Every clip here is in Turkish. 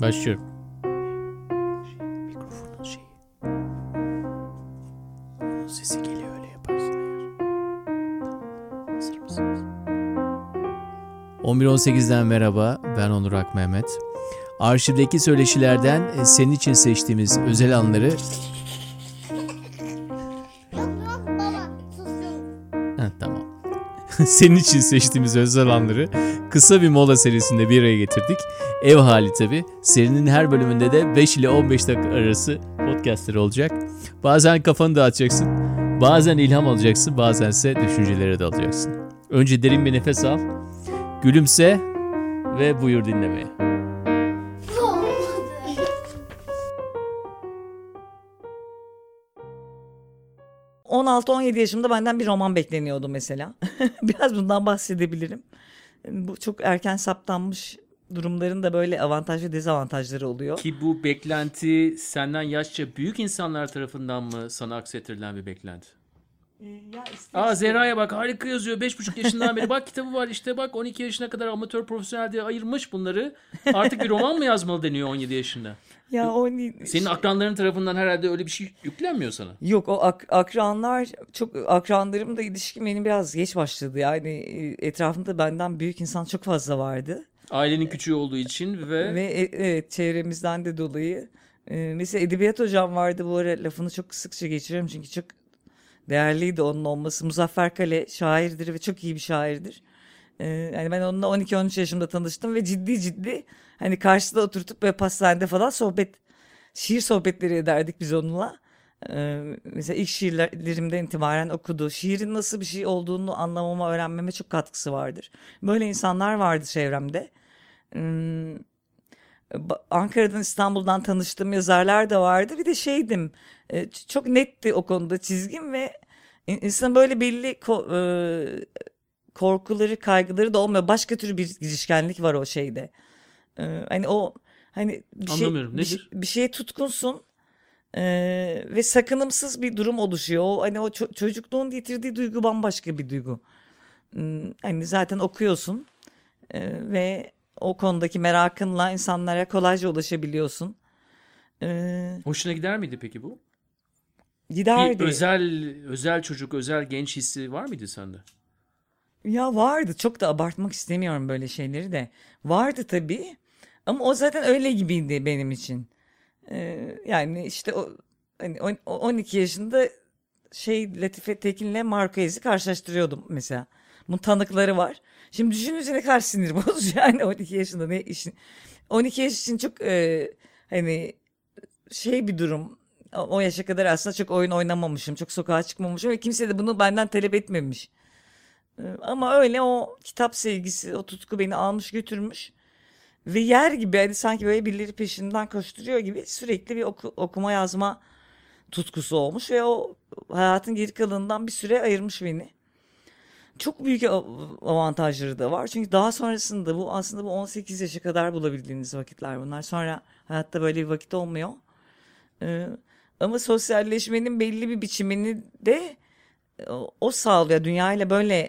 Başlıyorum. Sesi geliyor öyle yaparsın eğer. Tamam. Hazır mısınız? 11.18'den merhaba. Ben Onur Ak Mehmet. Arşivdeki söyleşilerden e, senin için seçtiğimiz özel anları... senin için seçtiğimiz özel anları kısa bir mola serisinde bir araya getirdik. Ev hali tabi. Serinin her bölümünde de 5 ile 15 dakika arası podcastleri olacak. Bazen kafanı dağıtacaksın. Bazen ilham alacaksın. Bazense düşüncelere dalacaksın. Önce derin bir nefes al. Gülümse ve buyur dinlemeye. 16-17 yaşımda benden bir roman bekleniyordu mesela. Biraz bundan bahsedebilirim. Bu çok erken saptanmış durumların da böyle avantaj ve dezavantajları oluyor. Ki bu beklenti senden yaşça büyük insanlar tarafından mı sana aksettirilen bir beklenti? Aa Zehra'ya bak harika yazıyor. 5,5 yaşından beri bak kitabı var işte bak 12 yaşına kadar amatör profesyonel diye ayırmış bunları. Artık bir roman mı yazmalı deniyor 17 yaşında. Ya o Senin akranların tarafından herhalde öyle bir şey yüklenmiyor sana. Yok o ak- akranlar çok akranlarımla ilişkim benim biraz geç başladı. Yani e, etrafımda benden büyük insan çok fazla vardı. Ailenin küçüğü olduğu için ve, Ve e- evet çevremizden de dolayı. E, mesela edebiyat hocam vardı bu ara lafını çok sıkça geçiriyorum çünkü çok değerliydi onun olması. Muzaffer Kale şairdir ve çok iyi bir şairdir. E, yani ben onunla 12-13 yaşımda tanıştım ve ciddi ciddi hani karşıda oturtup böyle pastanede falan sohbet, şiir sohbetleri ederdik biz onunla. E, mesela ilk şiirlerimden itibaren okudu. Şiirin nasıl bir şey olduğunu anlamama, öğrenmeme çok katkısı vardır. Böyle insanlar vardı çevremde. Hmm, Ankara'dan İstanbul'dan tanıştığım yazarlar da vardı. Bir de şeydim e, çok netti o konuda çizgim ve in- insan böyle belli e, korkuları kaygıları da olmuyor. Başka tür bir girişkenlik var o şeyde. E, Hani o hani bir şey, Anlamıyorum, bir, şey- nedir? bir şeye tutkunsun ve sakınımsız bir durum oluşuyor. O hani o ço- çocukluğun getirdiği duygu bambaşka bir duygu. Hmm, Hani zaten okuyorsun ve o konudaki merakınla insanlara kolayca ulaşabiliyorsun. Ee, hoşuna gider miydi peki bu? Bir giderdi. özel özel çocuk, özel genç hissi var mıydı sende? Ya vardı. Çok da abartmak istemiyorum böyle şeyleri de. Vardı tabii. Ama o zaten öyle gibiydi benim için. Ee, yani işte o hani on- o 12 yaşında şey Latife Tekin'le Marquez'i karşılaştırıyordum mesela. Bunun tanıkları var. Şimdi düşününce ne kadar sinir bozucu yani 12 yaşında ne işin. 12 yaş için çok e, hani şey bir durum. O yaşa kadar aslında çok oyun oynamamışım. Çok sokağa çıkmamışım ve kimse de bunu benden talep etmemiş. Ee, Ama öyle o kitap sevgisi, o tutku beni almış götürmüş. Ve yer gibi hani sanki böyle birileri peşinden koşturuyor gibi sürekli bir oku- okuma yazma tutkusu olmuş ve o hayatın geri kalanından bir süre ayırmış beni. Çok büyük av- avantajları da var. Çünkü daha sonrasında bu aslında bu 18 yaşa kadar bulabildiğiniz vakitler bunlar. Sonra hayatta böyle bir vakit olmuyor. Ee, ama sosyalleşmenin belli bir biçimini de o, o sağlıyor. Dünyayla böyle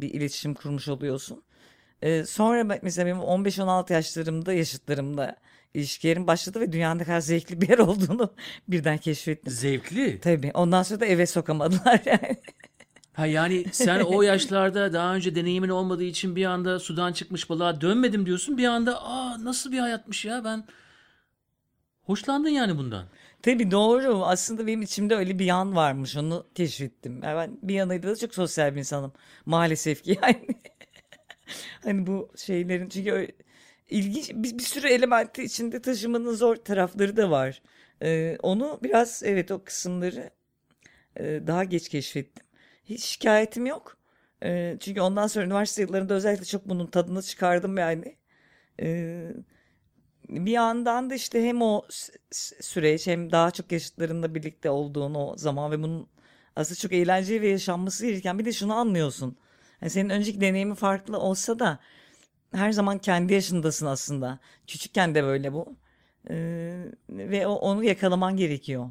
bir iletişim kurmuş oluyorsun. Ee, sonra mesela benim 15-16 yaşlarımda yaşıtlarımda ilişkilerim başladı ve dünyanın ne kadar zevkli bir yer olduğunu birden keşfettim. Zevkli. Tabii. Ondan sonra da eve sokamadılar yani. Ha yani sen o yaşlarda daha önce deneyimin olmadığı için bir anda sudan çıkmış balığa dönmedim diyorsun. Bir anda aa nasıl bir hayatmış ya ben hoşlandın yani bundan. Tabii doğru. Aslında benim içimde öyle bir yan varmış. Onu keşfettim. Yani ben bir yanıyla da çok sosyal bir insanım. Maalesef ki yani. Hani bu şeylerin çünkü öyle- ilginç bir, bir sürü elementi içinde taşımanın zor tarafları da var. Ee, onu biraz evet o kısımları e, daha geç keşfettim. Hiç şikayetim yok. Ee, çünkü ondan sonra üniversite yıllarında özellikle çok bunun tadını çıkardım yani. Ee, bir yandan da işte hem o süreç hem daha çok yaşıtlarınla birlikte olduğun o zaman ve bunun aslında çok eğlenceli ve yaşanması gereken bir de şunu anlıyorsun. Yani senin önceki deneyimin farklı olsa da her zaman kendi yaşındasın aslında. Küçükken de böyle bu. Ee, ve o, onu yakalaman gerekiyor.